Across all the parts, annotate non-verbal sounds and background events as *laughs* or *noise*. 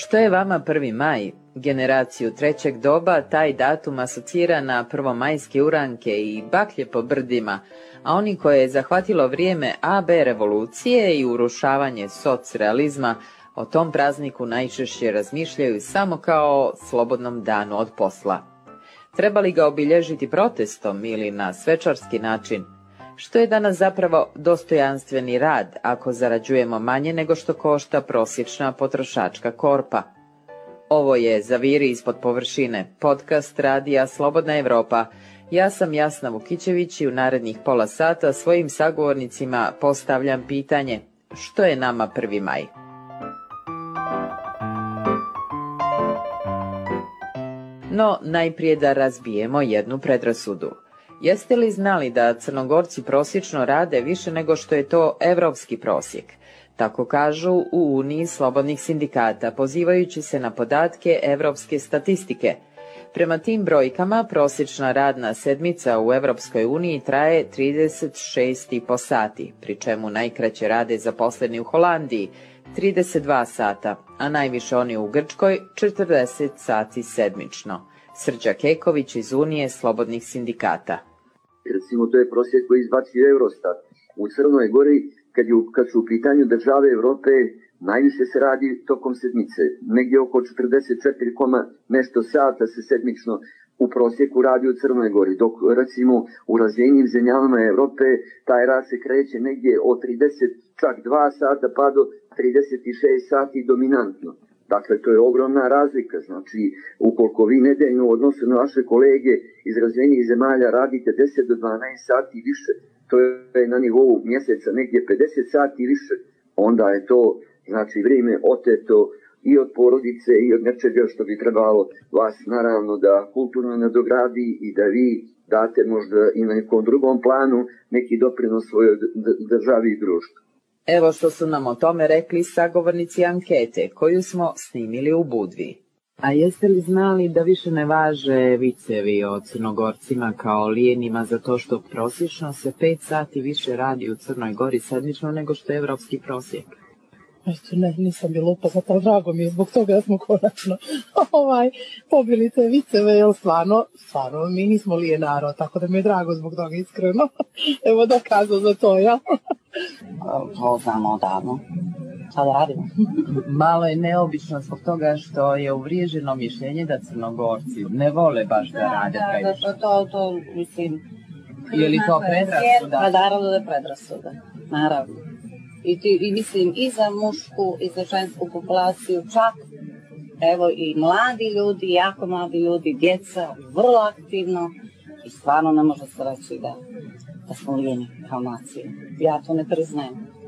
Što je vama 1. maj? Generaciju trećeg doba taj datum asocira na prvomajske uranke i baklje po brdima, a oni koje je zahvatilo vrijeme AB revolucije i urušavanje socrealizma, o tom prazniku najčešće razmišljaju samo kao slobodnom danu od posla. Treba li ga obilježiti protestom ili na svečarski način? Što je danas zapravo dostojanstveni rad ako zarađujemo manje nego što košta prosječna potrošačka korpa? Ovo je Zaviri ispod površine, podcast radija Slobodna Evropa. Ja sam Jasna Vukićević i u narednih pola sata svojim sagovornicima postavljam pitanje što je nama 1. maj? No, najprije da razbijemo jednu predrasudu. Jeste li znali da Crnogorci prosječno rade više nego što je to evropski prosjek? Tako kažu u Uniji slobodnih sindikata, pozivajući se na podatke evropske statistike. Prema tim brojkama, prosječna radna sedmica u Evropskoj uniji traje 36,5 sati, pri čemu najkraće rade zaposleni u Holandiji, 32 sata, a najviše oni u Grčkoj, 40 sati sedmično. Srđa Keković iz Unije slobodnih sindikata. Recimo, to je prosjek koji izbacio Eurostat. U Crnoj Gori, kad, je, kad su u pitanju države Evrope, najviše se radi tokom sedmice. Negdje oko 44, nešto sata se sedmično u prosjeku radi u Crnoj Gori, dok recimo u razvijenim zemljama Evrope taj rad se kreće negdje od 30, čak 2 sata pa do 36 sati dominantno. Dakle, to je ogromna razlika. Znači, ukoliko vi nedeljno u odnosu na vaše kolege iz razvijenih zemalja radite 10 do 12 sati više, to je na nivou mjeseca negdje 50 sati više, onda je to znači vrijeme oteto i od porodice i od nečega što bi trebalo vas naravno da kulturno nadogradi i da vi date možda i na nekom drugom planu neki doprinos svojoj državi i društvu. Evo što su nam o tome rekli sagovornici ankete koju smo snimili u Budvi. A jeste li znali da više ne važe vicevi o crnogorcima kao lijenima za to što prosječno se 5 sati više radi u Crnoj Gori sedmično nego što je evropski prosjek? Eto, ne, nisam bila upoznata, ali drago mi je zbog toga da smo konačno *laughs* ovaj, pobili te viceve, jer stvarno, stvarno, mi nismo lije narod, tako da mi je drago zbog toga, iskreno. *laughs* Evo dokazao za to, ja. to znamo odavno. Šta da radimo? *laughs* Malo je neobično zbog toga što je uvriježeno mišljenje da crnogorci ne vole baš da, da rade da, previše. Da, to, to, mislim... Je li to predrasuda? Pa naravno da je predrasuda, naravno i, ti, i mislim i za mušku i za žensku populaciju čak evo i mladi ljudi, jako mladi ljudi, djeca, vrlo aktivno i stvarno ne može se reći da, da smo lijeni kao nacije. Ja to ne priznajem.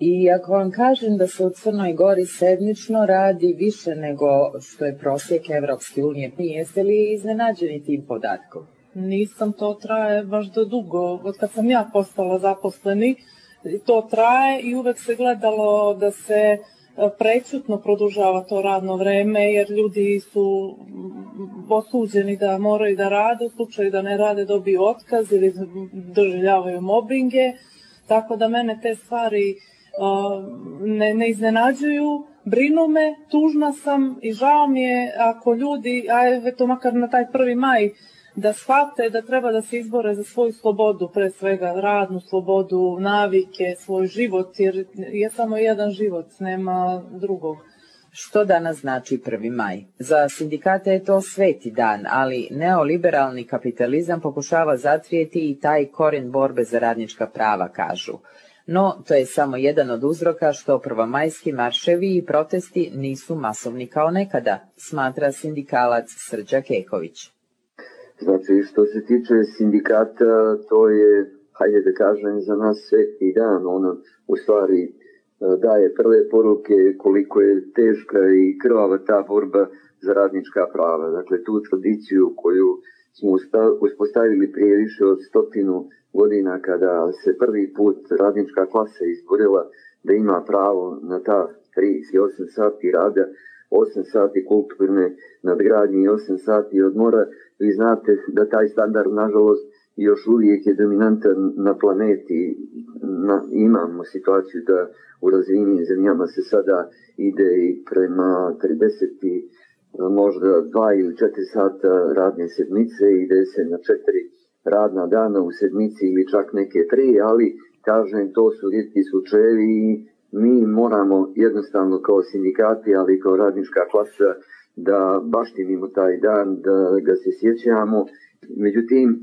I ako vam kažem da se u Crnoj Gori sedmično radi više nego što je prosjek Evropske unije, jeste li iznenađeni tim podatkom? Nisam, to traje baš do dugo. Od kad sam ja postala zaposleni, to traje i uvek se gledalo da se e, prećutno produžava to radno vreme jer ljudi su osuđeni da moraju da rade, u slučaju da ne rade dobiju otkaz ili doživljavaju mobinge, tako da mene te stvari uh, ne, ne iznenađuju, brinu me, tužna sam i žao mi je ako ljudi, a eto makar na taj prvi maj, da shvate da treba da se izbore za svoju slobodu, pre svega radnu slobodu, navike, svoj život, jer je samo jedan život, nema drugog. Što danas znači 1. maj? Za sindikate je to sveti dan, ali neoliberalni kapitalizam pokušava zatrijeti i taj koren borbe za radnička prava, kažu. No, to je samo jedan od uzroka što prvomajski marševi i protesti nisu masovni kao nekada, smatra sindikalac Srđa Keković. Znači, što se tiče sindikata, to je, hajde da kažem, za nas sveti dan. Ona u stvari e, daje prve poruke koliko je teška i krvava ta borba za radnička prava. Dakle, tu tradiciju koju smo uspostavili prije više od stotinu godina kada se prvi put radnička klasa izborila da ima pravo na ta 38 sati rada, 8 sati kulturne nadgradnje i 8 sati odmora, vi znate da taj standard, nažalost, još uvijek je dominantan na planeti. na, imamo situaciju da u razvijenim zemljama se sada ide i prema 30 možda dva ili četiri sata radne sedmice, ide se na četiri radna dana u sedmici ili čak neke tri, ali kažem to su rijetki slučajevi i mi moramo jednostavno kao sindikati, ali kao radnička klasa da baštinimo taj dan, da ga se sjećamo. Međutim,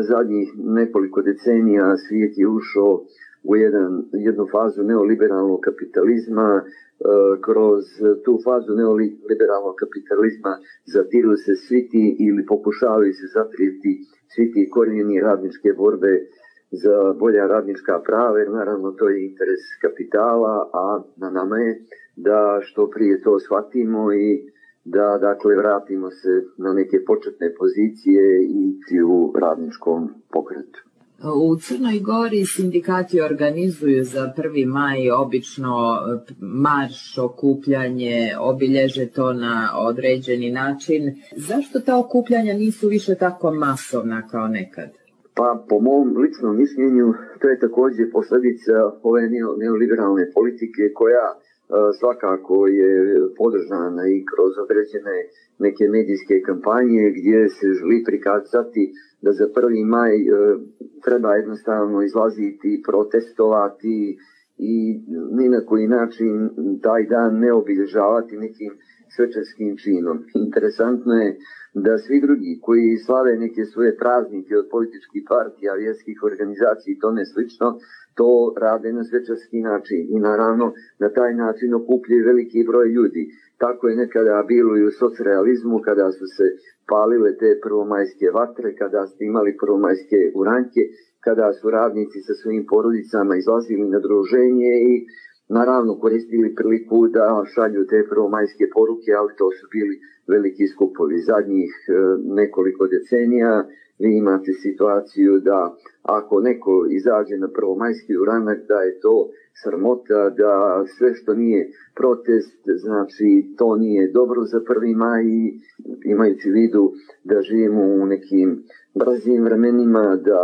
zadnjih nekoliko decenija svijet je ušao u jedan, jednu fazu neoliberalnog kapitalizma, kroz tu fazu neoliberalnog kapitalizma zatiru se svi ti ili pokušavaju se zatriti svi ti korijeni radničke borbe za bolja radnička prava, jer naravno to je interes kapitala, a na nama je da što prije to shvatimo i da dakle vratimo se na neke početne pozicije i u radničkom pokretu. U Crnoj Gori sindikati organizuju za 1. maj obično marš, okupljanje, obilježe to na određeni način. Zašto ta okupljanja nisu više tako masovna kao nekad? Pa po mom ličnom mišljenju to je takođe posledica ove neoliberalne politike koja svakako je podržana i kroz određene neke medijske kampanje gdje se želi prikazati da za 1. maj treba jednostavno izlaziti, protestovati i ni na koji način taj dan ne obilježavati nekim svečarskim činom. Interesantno je da svi drugi koji slave neke svoje praznike od političkih partija, vjerskih organizacija i tome slično, to rade na svečarski način i naravno na taj način okupljaju veliki broj ljudi. Tako je nekada bilo i u socrealizmu kada su se palile te prvomajske vatre, kada ste imali prvomajske uranke, kada su radnici sa svojim porodicama izlazili na druženje i naravno koristili priliku da šalju te prvomajske poruke, ali to su bili veliki skupovi. Zadnjih nekoliko decenija vi imate situaciju da ako neko izađe na prvomajski uranak da je to sramota, da sve što nije protest, znači to nije dobro za prvi maj imajući vidu da živimo u nekim brzim vremenima, da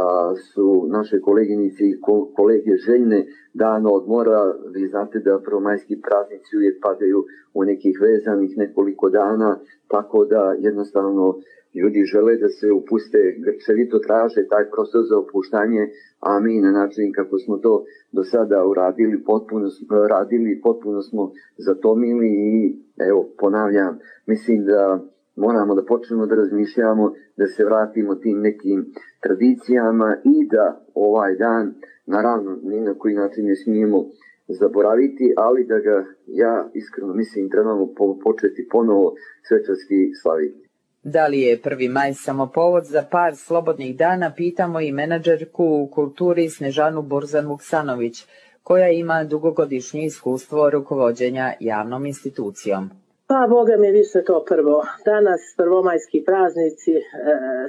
su naše koleginice i kolege željne dano odmora, vi znate da prvomajski praznici uvijek padaju u nekih vezanih nekoliko dana, tako da jednostavno ljudi žele da se upuste, grčevito traže taj prostor za opuštanje, a mi na način kako smo to do sada uradili, potpuno, radili, potpuno smo zatomili i evo, ponavljam, mislim da moramo da počnemo da razmišljamo, da se vratimo tim nekim tradicijama i da ovaj dan, naravno, ni na koji način ne smijemo zaboraviti, ali da ga ja iskreno mislim trebamo početi ponovo svečarski slaviti. Da li je 1. maj samo povod za par slobodnih dana, pitamo i menadžerku u kulturi Snežanu Borzan Vuksanović, koja ima dugogodišnje iskustvo rukovođenja javnom institucijom. Pa, Boga mi više to prvo. Danas prvomajski praznici e,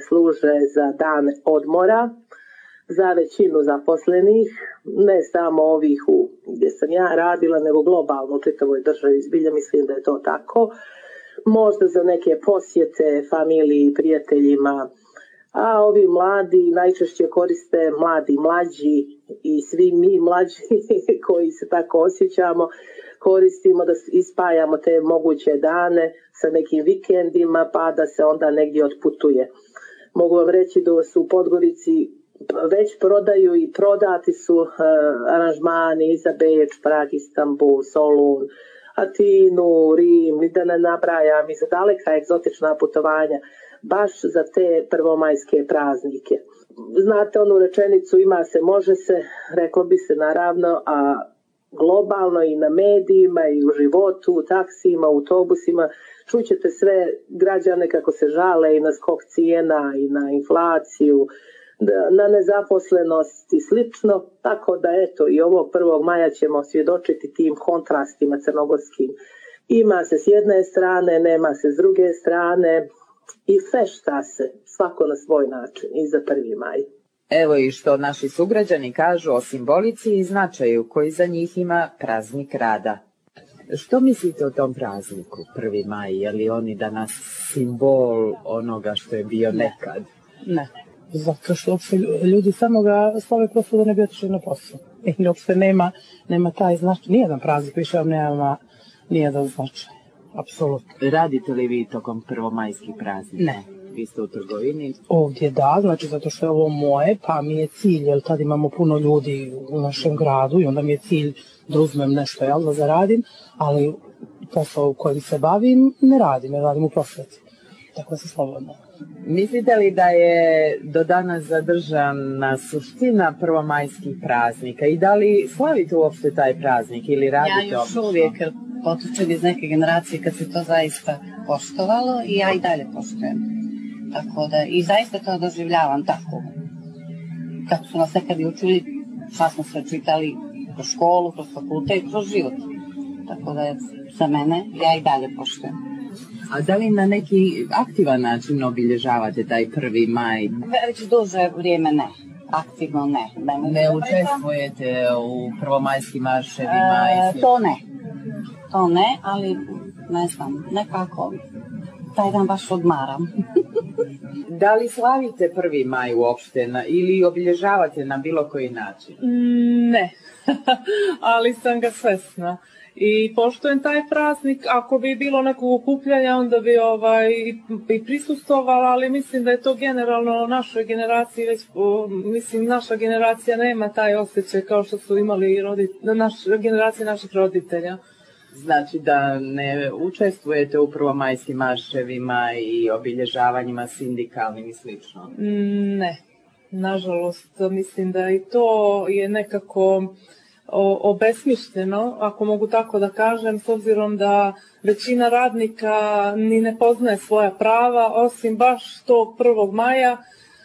služe za dan odmora, za većinu zaposlenih, ne samo ovih u, gdje sam ja radila, nego globalno u čitavoj državi. Zbilja mislim da je to tako možda za neke posjete familiji, prijateljima, a ovi mladi najčešće koriste mladi mlađi i svi mi mlađi *laughs* koji se tako osjećamo koristimo da ispajamo te moguće dane sa nekim vikendima pa da se onda negdje otputuje. Mogu vam reći da su u Podgorici već prodaju i prodati su uh, aranžmani za Beč, Prag, Istanbul, Solun, Atinu, Rim i da ne nabrajam i za daleka egzotična putovanja baš za te prvomajske praznike. Znate onu rečenicu ima se, može se, reklo bi se naravno, a globalno i na medijima i u životu, u taksima, u autobusima, čućete sve građane kako se žale i na skok cijena i na inflaciju, na nezaposlenost i slično, tako da eto i ovog 1. maja ćemo svjedočiti tim kontrastima crnogorskim. Ima se s jedne strane, nema se s druge strane i sve šta se, svako na svoj način i za 1. maj. Evo i što naši sugrađani kažu o simbolici i značaju koji za njih ima praznik rada. Što mislite o tom prazniku, 1. maj? Je li oni danas simbol onoga što je bio nekad? Ne. Zato što uopšte ljudi samo ga slave prosto da ne bi otišli na posao. i uopšte nema, nema taj značaj, nijedan praznik više vam nema nijedan značaj, apsolutno. Radite li vi tokom prvomajskih praznika? Ne. Vi ste u trgovini? Ovdje da, znači zato što je ovo moje, pa mi je cilj, jer tad imamo puno ljudi u našem gradu i onda mi je cilj da uzmem nešto, jel, da zaradim, ali posao u kojem se bavim ne radim, ne radim u prosveti. Tako da se slobodno. Mislite li da je do danas zadržana suština prvomajskih praznika i da li slavite uopšte taj praznik ili radite Ja još obično? uvijek potičem iz neke generacije kad se to zaista poštovalo i ja i dalje poštujem. Tako da, i zaista to doživljavam tako. Kako su nas nekad učili, šta smo sve čitali kroz školu, kroz fakultet, kroz život. Tako da za mene, ja i dalje poštujem. A da li na neki aktivan način obilježavate taj prvi maj? Ve- Već duže vrijeme ne. Aktivno ne. Ne, Ne učestvujete u prvomajskim marševima E, to ne. To ne, ali ne znam, nekako taj dan baš odmaram. *laughs* Da li slavite prvi maj uopšte na, ili obilježavate na bilo koji način? Mm, Ne, *laughs* ali sam ga svesna. I poštujem taj praznik, ako bi bilo nekog okupljanja, onda bi ovaj, i- prisustovala, ali mislim da je to generalno našoj generaciji već, o, mislim, naša generacija nema taj osjećaj kao što su imali rodit, naš, generacije naših roditelja. Znači da ne učestvujete u prvomajskim marševima i obilježavanjima sindikalnim i slično? Mm, Ne, nažalost, mislim da i to je nekako obesmišljeno, ako mogu tako da kažem, s obzirom da većina radnika ni ne poznaje svoja prava, osim baš tog 1. maja,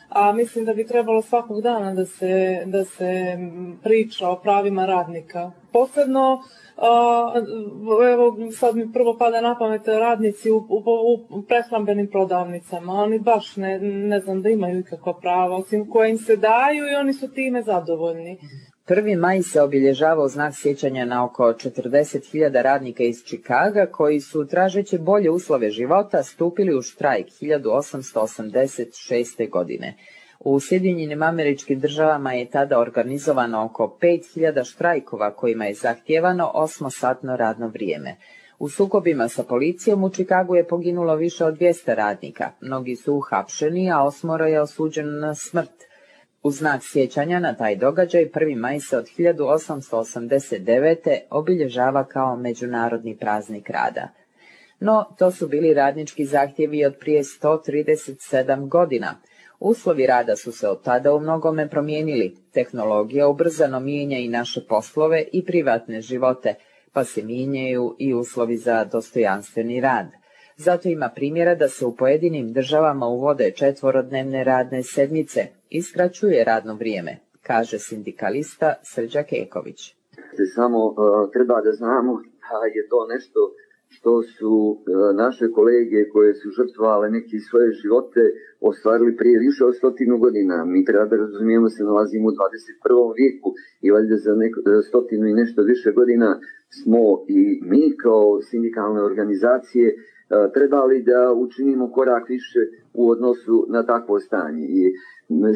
a mislim da bi trebalo svakog dana da se, da se priča o pravima radnika. Posebno, evo sad mi prvo pada na pamet radnici u, u, u prehrambenim prodavnicama, oni baš ne, ne znam da imaju ikakva prava, osim koje im se daju i oni su time zadovoljni. Prvi maj se obilježava u znak sjećanja na oko 40.000 radnika iz Čikaga koji su, tražeći bolje uslove života, stupili u štrajk 1886. godine. U Sjedinjenim američkim državama je tada organizovano oko 5000 štrajkova kojima je zahtjevano osmosatno radno vrijeme. U sukobima sa policijom u Čikagu je poginulo više od 200 radnika. Mnogi su uhapšeni, a osmoro je osuđeno na smrt. U znak sjećanja na taj događaj 1. maj se od 1889. obilježava kao međunarodni praznik rada. No, to su bili radnički zahtjevi od prije 137 godina. Uslovi rada su se od tada u mnogome promijenili. Tehnologija ubrzano mijenja i naše poslove i privatne živote, pa se mijenjaju i uslovi za dostojanstveni rad. Zato ima primjera da se u pojedinim državama uvode četvorodnevne radne sedmice i skraćuje radno vrijeme, kaže sindikalista Srđa Keković. Samo uh, treba da znamo da je to nešto što su uh, naše kolege koje su žrtvovale neki svoje živote ostvarili prije više od stotinu godina. Mi treba da razumijemo se nalazimo u 21. vijeku i valjda za neko, stotinu i nešto više godina smo i mi kao sindikalne organizacije uh, trebali da učinimo korak više u odnosu na takvo stanje. I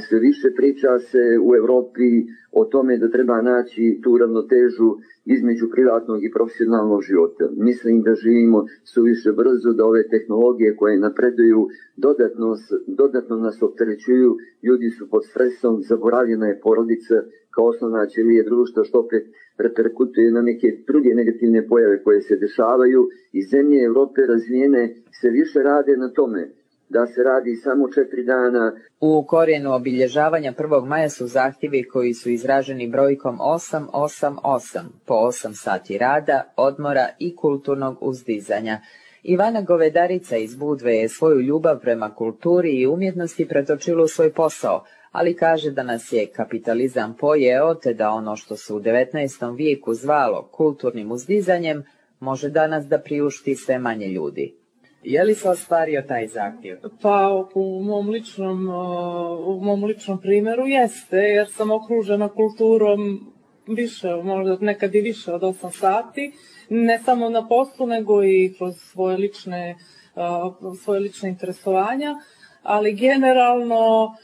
sve više priča se u Evropi o tome da treba naći tu ravnotežu između privatnog i profesionalnog života. Mislim da živimo suviše brzo, da ove tehnologije koje napreduju dodatno, dodatno nas opterećuju, ljudi su pod stresom, zaboravljena je porodica kao osnovna ćelija društva, što opet reperkutuje na neke druge negativne pojave koje se dešavaju i zemlje Evrope razvijene se više rade na tome da se radi samo četiri dana. U korijenu obilježavanja 1. maja su zahtjevi koji su izraženi brojkom 888 po 8 sati rada, odmora i kulturnog uzdizanja. Ivana Govedarica iz Budve je svoju ljubav prema kulturi i umjetnosti pretočila u svoj posao, ali kaže da nas je kapitalizam pojeo te da ono što se u 19. vijeku zvalo kulturnim uzdizanjem može danas da priušti sve manje ljudi. Je li se ostvario taj zahtjev? Pa u mom ličnom, u mom ličnom primjeru jeste, jer sam okružena kulturom više, možda nekad i više od 8 sati, ne samo na poslu, nego i kroz svoje lične, svoje lične interesovanja, ali generalno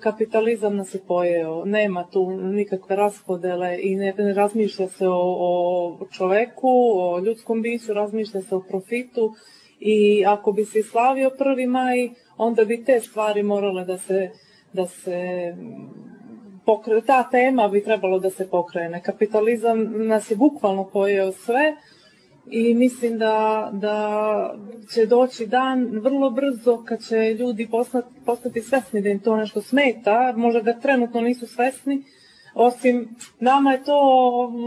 kapitalizam nas je pojeo. Nema tu nikakve raspodele i ne, ne razmišlja se o, o čoveku, o ljudskom biću, razmišlja se o profitu i ako bi se slavio prvi maj, onda bi te stvari morale da se, da se pokre, ta tema bi trebalo da se pokrene. Kapitalizam nas je bukvalno pojeo sve, i mislim da, da će doći dan vrlo brzo kad će ljudi postati, postati svesni da im to nešto smeta, možda da trenutno nisu svesni, osim nama je to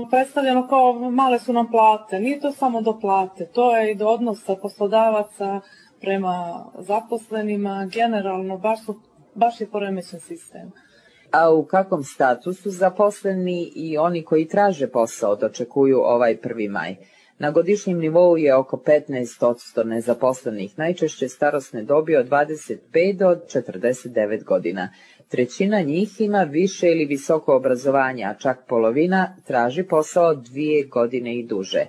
predstavljeno kao male su nam plate, nije to samo do plate, to je i do odnosa poslodavaca prema zaposlenima, generalno baš, su, baš je poremećen sistem. A u kakvom statusu zaposleni i oni koji traže posao dočekuju ovaj 1. maj? Na godišnjem nivou je oko 15% nezaposlenih, najčešće starosne dobi od 25 do 49 godina. Trećina njih ima više ili visoko obrazovanje, a čak polovina traži posao dvije godine i duže.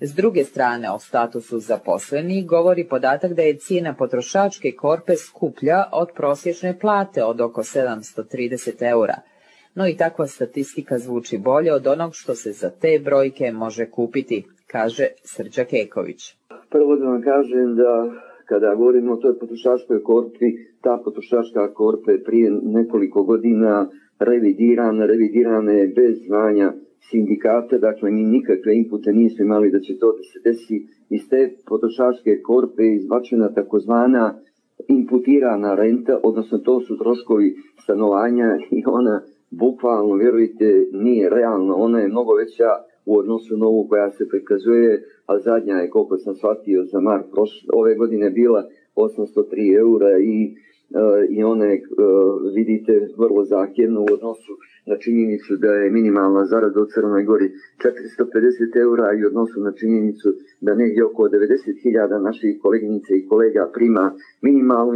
S druge strane, o statusu zaposlenih govori podatak da je cijena potrošačke korpe skuplja od prosječne plate od oko 730 eura. No i takva statistika zvuči bolje od onog što se za te brojke može kupiti kaže Srđa Keković. Prvo da vam kažem da kada govorimo o toj potrošačkoj korpi, ta potrošačka korpa je prije nekoliko godina revidirana, revidirana je bez znanja sindikata, dakle mi nikakve inpute nismo imali da će to da se desi. Iz te potrošačke korpe je izbačena takozvana imputirana renta, odnosno to su troškovi stanovanja i ona bukvalno, vjerujte, nije realna, ona je mnogo veća u odnosu na ovu koja se prikazuje, a zadnja je, koliko sam shvatio, za mar ove godine bila 803 eura i, uh, i je, uh, vidite, vrlo zahtjevna u odnosu na činjenicu da je minimalna zarada u Crnoj Gori 450 eura i odnosu na činjenicu da negdje oko 90.000 naših koleginice i kolega prima minimalnu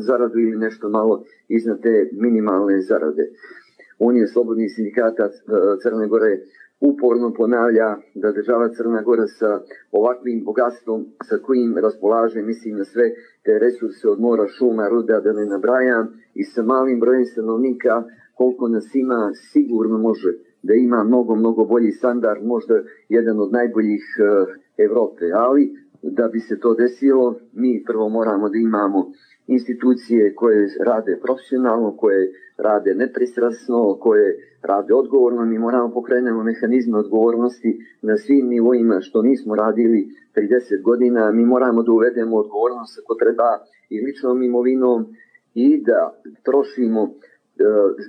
zaradu ili nešto malo iznad te minimalne zarade. Unije slobodnih sindikata Crne Gore uporno ponavlja da država Crna Gora sa ovakvim bogatstvom sa kojim raspolaže, mislim na sve te resurse od mora, šuma, ruda, da ne nabrajam, i sa malim brojem stanovnika, koliko nas ima, sigurno može da ima mnogo, mnogo bolji standard, možda jedan od najboljih uh, Evrope, ali da bi se to desilo, mi prvo moramo da imamo institucije koje rade profesionalno, koje rade nepristrasno, koje rade odgovorno, mi moramo pokrenemo mehanizme odgovornosti na svim nivoima što nismo radili 30 godina, mi moramo da uvedemo odgovornost ako treba i ličnom imovinom i da trošimo e,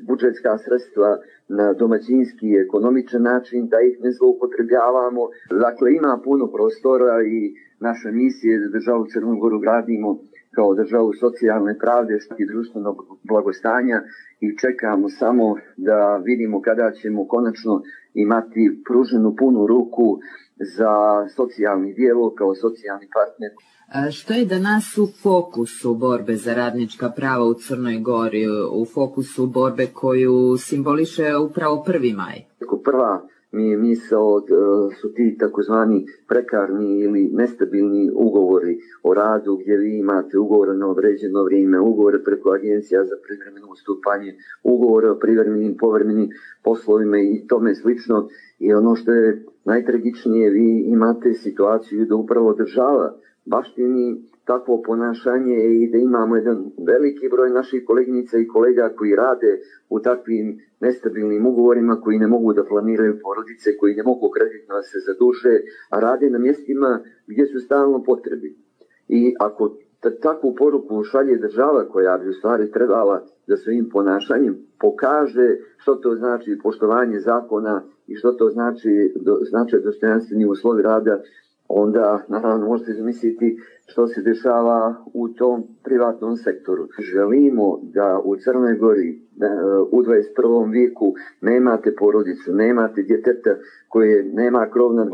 budžetska sredstva na domaćinski i ekonomičan način, da ih ne zloupotrebljavamo. Dakle, ima puno prostora i naša misija je da državu Crnogoru gradimo kao državu socijalne pravde i društvenog blagostanja i čekamo samo da vidimo kada ćemo konačno imati pruženu punu ruku za socijalni dijalog kao socijalni partner. A što je danas u fokusu borbe za radnička prava u Crnoj Gori, u fokusu borbe koju simboliše upravo 1. maj? Prva mi je misao da su ti takozvani prekarni ili nestabilni ugovori o radu gdje vi imate ugovore na određeno vrijeme, ugovore preko agencija za privremeno ustupanje, ugovore o privremenim povremenim poslovima i tome slično. I ono što je najtragičnije, vi imate situaciju da upravo država baštini takvo ponašanje i da imamo jedan veliki broj naših koleginica i kolega koji rade u takvim nestabilnim ugovorima, koji ne mogu da planiraju porodice, koji ne mogu kreditno da se zaduše, a rade na mjestima gdje su stalno potrebi. I ako takvu poruku šalje država koja bi u stvari trebala da svojim ponašanjem pokaže što to znači poštovanje zakona i što to znači, do, znači dostojanstveni uslovi rada, onda naravno možete zamisliti što se dešava u tom privatnom sektoru. Želimo da u Crnoj Gori u 21. vijeku nemate porodicu, nemate djeteta koje nema krov nad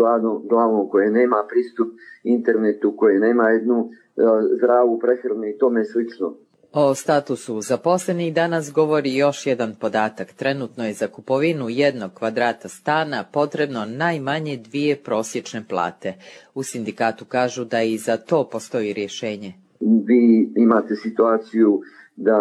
glavom, koje nema pristup internetu, koje nema jednu zdravu prehranu i tome slično. O statusu zaposlenih danas govori još jedan podatak. Trenutno je za kupovinu jednog kvadrata stana potrebno najmanje dvije prosječne plate. U sindikatu kažu da i za to postoji rješenje. Vi imate situaciju da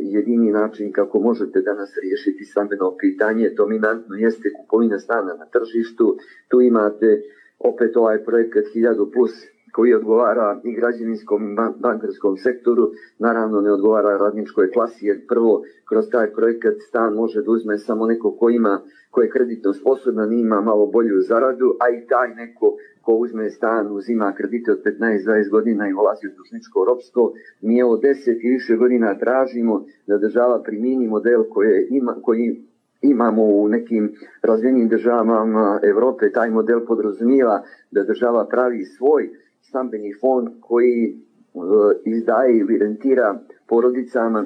jedini način kako možete danas riješiti stambeno pitanje dominantno jeste kupovina stana na tržištu. Tu imate opet ovaj projekat 1000 plus koji odgovara i građevinskom i bankarskom sektoru, naravno ne odgovara radničkoj klasi, jer prvo kroz taj projekat stan može da uzme samo neko ko ima, ko je kreditno sposoban ima malo bolju zaradu, a i taj neko ko uzme stan, uzima kredite od 15-20 godina i ulazi u dužničko ropstvo, mi evo 10 i više godina tražimo da država primini model koje ima, koji imamo u nekim razvijenim državama Evrope, taj model podrazumijeva da država pravi svoj stambeni fond koji uh, izdaje ili rentira porodicama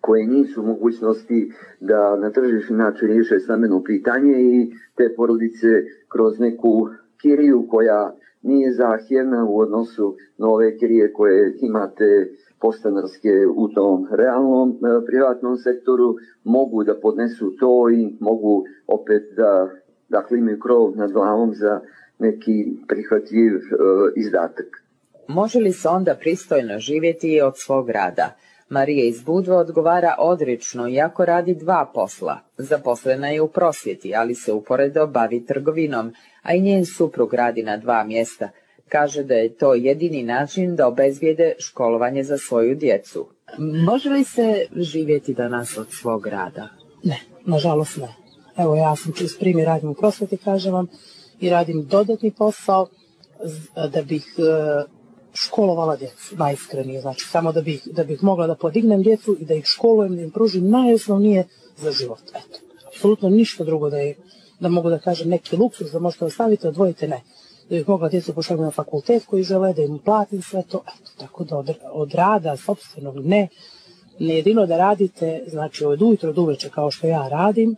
koje nisu mogućnosti da na tržišni način riješe stambeno pitanje i te porodice kroz neku kiriju koja nije zahtjevna u odnosu na ove kirije koje imate postanarske u tom realnom e, privatnom sektoru mogu da podnesu to i mogu opet da dakle imaju krov nad glavom za neki prihvatljiv e, izdatak. Može li se onda pristojno živjeti od svog rada? Marija iz Budva odgovara odrično, iako radi dva posla. Zaposlena je u prosvjeti, ali se uporedo bavi trgovinom, a i njen suprug radi na dva mjesta. Kaže da je to jedini način da obezvijede školovanje za svoju djecu. Može li se živjeti danas od svog rada? Ne, nažalost ne. Evo ja sam čist primjer radim u prosvjeti, kažem vam, i radim dodatni posao da bih e, školovala djecu, najiskrenije, znači samo da bih, da bih mogla da podignem djecu i da ih školujem, da im pružim najosnovnije za život. Eto, apsolutno ništa drugo da, je, da mogu da kažem neki luksus da možete ostaviti, odvojite ne. Da bih mogla djecu pošaljati na fakultet koji žele, da im platim sve to, eto, tako da od, od rada sobstvenog ne, ne jedino da radite, znači od ujutro do uveče kao što ja radim,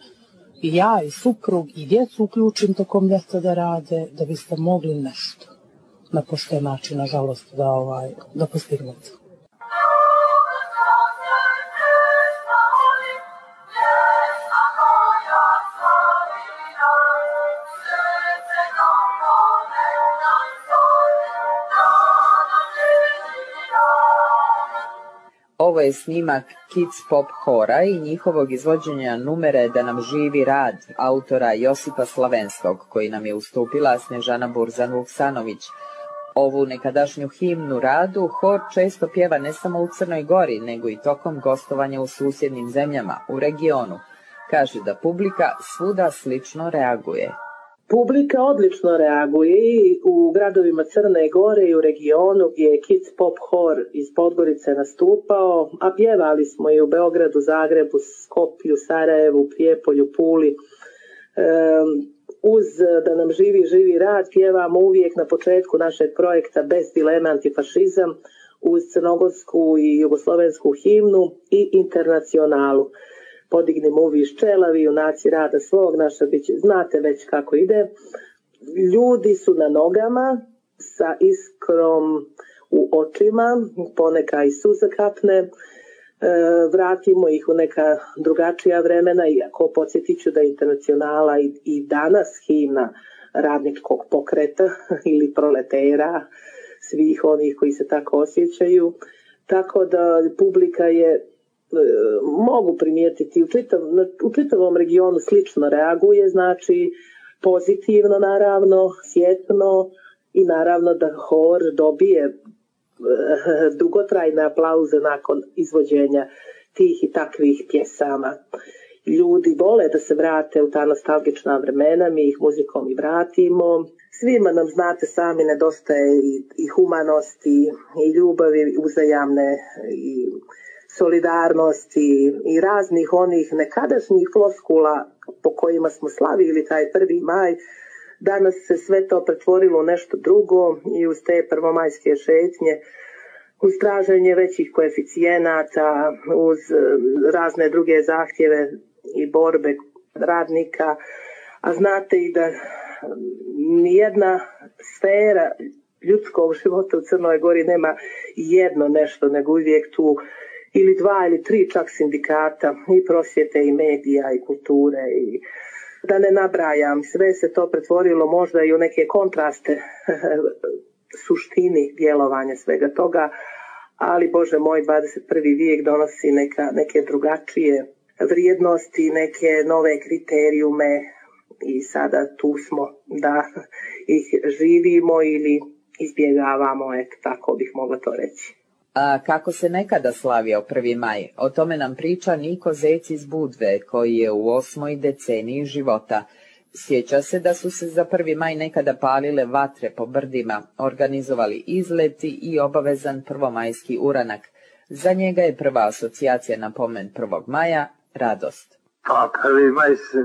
i ja i suprug i djecu uključim tokom ljeta da rade, da biste mogli nešto na pošten način, nažalost, da, ovaj, da postignete. Ovo je snimak Kids Pop Hora i njihovog izvođenja numere Da nam živi rad autora Josipa Slavenskog, koji nam je ustupila Snežana Burzan-Vuksanović. Ovu nekadašnju himnu radu hor često pjeva ne samo u Crnoj Gori, nego i tokom gostovanja u susjednim zemljama, u regionu. Kaže da publika svuda slično reaguje. Publika odlično reaguje i u gradovima Crne Gore i u regionu gdje je Kids Pop Hor iz Podgorice nastupao, a pjevali smo i u Beogradu, Zagrebu, Skopju, Sarajevu, Prijepolju, Puli. uz da nam živi, živi rad pjevamo uvijek na početku našeg projekta Bez dileme antifašizam uz crnogorsku i jugoslovensku himnu i internacionalu podignemo uvi ščelavi, junaci rada svog, naša biće, znate već kako ide. Ljudi su na nogama sa iskrom u očima, poneka i suza kapne, e, vratimo ih u neka drugačija vremena, iako podsjetit ću da je internacionala i, i danas himna radničkog pokreta *laughs* ili proletera, svih onih koji se tako osjećaju. Tako da publika je mogu primijetiti u, čitav, u čitavom regionu slično reaguje, znači pozitivno naravno, sjetno i naravno da hor dobije eh, dugotrajne aplauze nakon izvođenja tih i takvih pjesama. Ljudi vole da se vrate u ta nostalgična vremena, mi ih muzikom i vratimo. Svima nam, znate, sami nedostaje i, i humanosti, i ljubavi uzajamne, i solidarnosti i raznih onih nekadašnjih floskula po kojima smo slavili taj prvi maj, danas se sve to pretvorilo u nešto drugo i uz te prvomajske šetnje, uz traženje većih koeficijenata, uz e, razne druge zahtjeve i borbe radnika, a znate i da nijedna sfera ljudskog života u Crnoj Gori nema jedno nešto, nego uvijek tu ili dva ili tri čak sindikata i prosvjete i medija i kulture i da ne nabrajam, sve se to pretvorilo možda i u neke kontraste *laughs* suštini djelovanja svega toga, ali Bože moj 21. vijek donosi neka, neke drugačije vrijednosti, neke nove kriterijume i sada tu smo da ih živimo ili izbjegavamo, eto tako bih mogla to reći. A kako se nekada slavio 1. maj, o tome nam priča Niko Zec iz Budve, koji je u osmoj deceniji života. Sjeća se da su se za 1. maj nekada palile vatre po brdima, organizovali izleti i obavezan prvomajski uranak. Za njega je prva asocijacija na pomen 1. maja radost. Pa 1. maj se,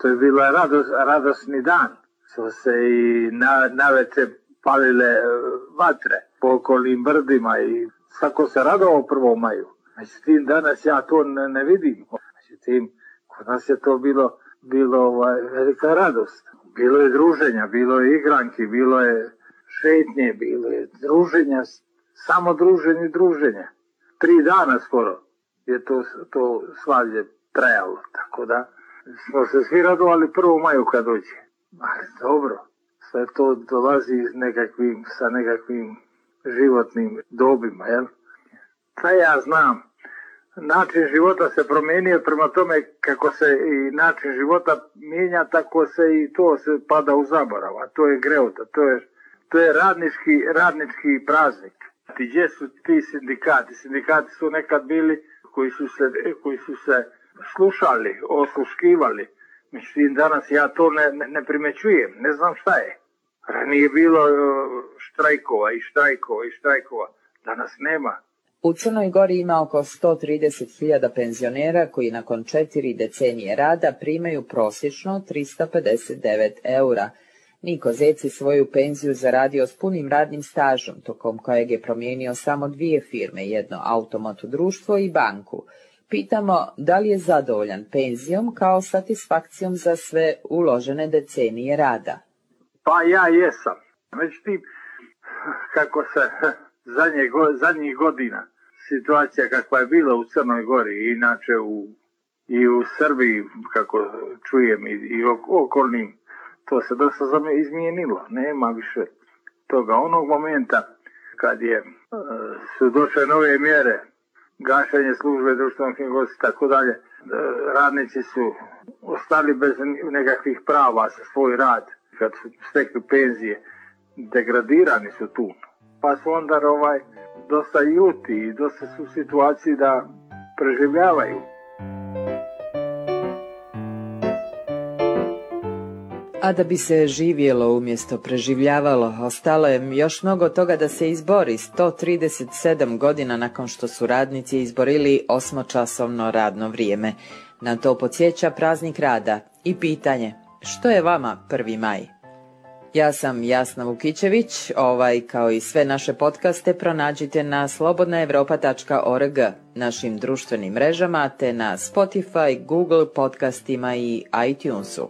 to je bila radost, radosni dan. Su se i na, naveče palile e, vatre po okolnim brdima i svako se radovao 1. maju. Međutim, danas ja to ne, ne vidim. Međutim, kod nas je to bilo bilo ovaj, velika radost. Bilo je druženja, bilo je igranki, bilo je šetnje, bilo je druženja, samo druženje, druženje. Tri dana skoro je to, to svalje trajalo, tako da smo se svi radovali prvo maju kad dođe. Ali dobro, sve to dolazi nekakvim, sa nekakvim životnim dobima, jel? Pa ja znam, način života se promijenio prema tome kako se i način života mijenja, tako se i to se pada u zaborav, a to je greota, to je, to je radnički, radnički praznik. Ti gdje su ti sindikati? Sindikati su nekad bili koji su se, koji su se slušali, osluškivali. Mislim, danas ja to ne, ne, ne primećujem, ne znam šta je. Ranije bilo e, štrajkova i štrajkova i štrajkova, danas nema. U Crnoj Gori ima oko 130.000 penzionera koji nakon četiri decenije rada primaju prosječno 359 eura. Niko Zeci svoju penziju zaradio s punim radnim stažom, tokom kojeg je promijenio samo dvije firme, jedno automoto društvo i banku. Pitamo da li je zadovoljan penzijom kao satisfakcijom za sve uložene decenije rada. Pa ja jesam. Međutim, kako se *laughs* zadnje, zadnjih godina situacija kakva je bila u Crnoj Gori, inače u, i u Srbiji, kako čujem, i, i okolnim, to se dosta izmijenilo. Nema više toga. Onog momenta kad je, e, su došle nove mjere, gašenje službe društvenog knjigosti i tako dalje, e, radnici su ostali bez nekakvih prava za svoj rad. Kad su stekli penzije, degradirani su tu. Pa su onda ovaj, dosta ljuti i dosta su u situaciji da preživljavaju. A da bi se živjelo umjesto preživljavalo, ostalo je još mnogo toga da se izbori 137 godina nakon što su radnici izborili osmočasovno radno vrijeme. Na to podsjeća praznik rada i pitanje što je vama 1. maj? Ja sam Jasna Vukićević, ovaj kao i sve naše podcaste pronađite na slobodnaevropa.org, našim društvenim mrežama te na Spotify, Google podcastima i iTunesu.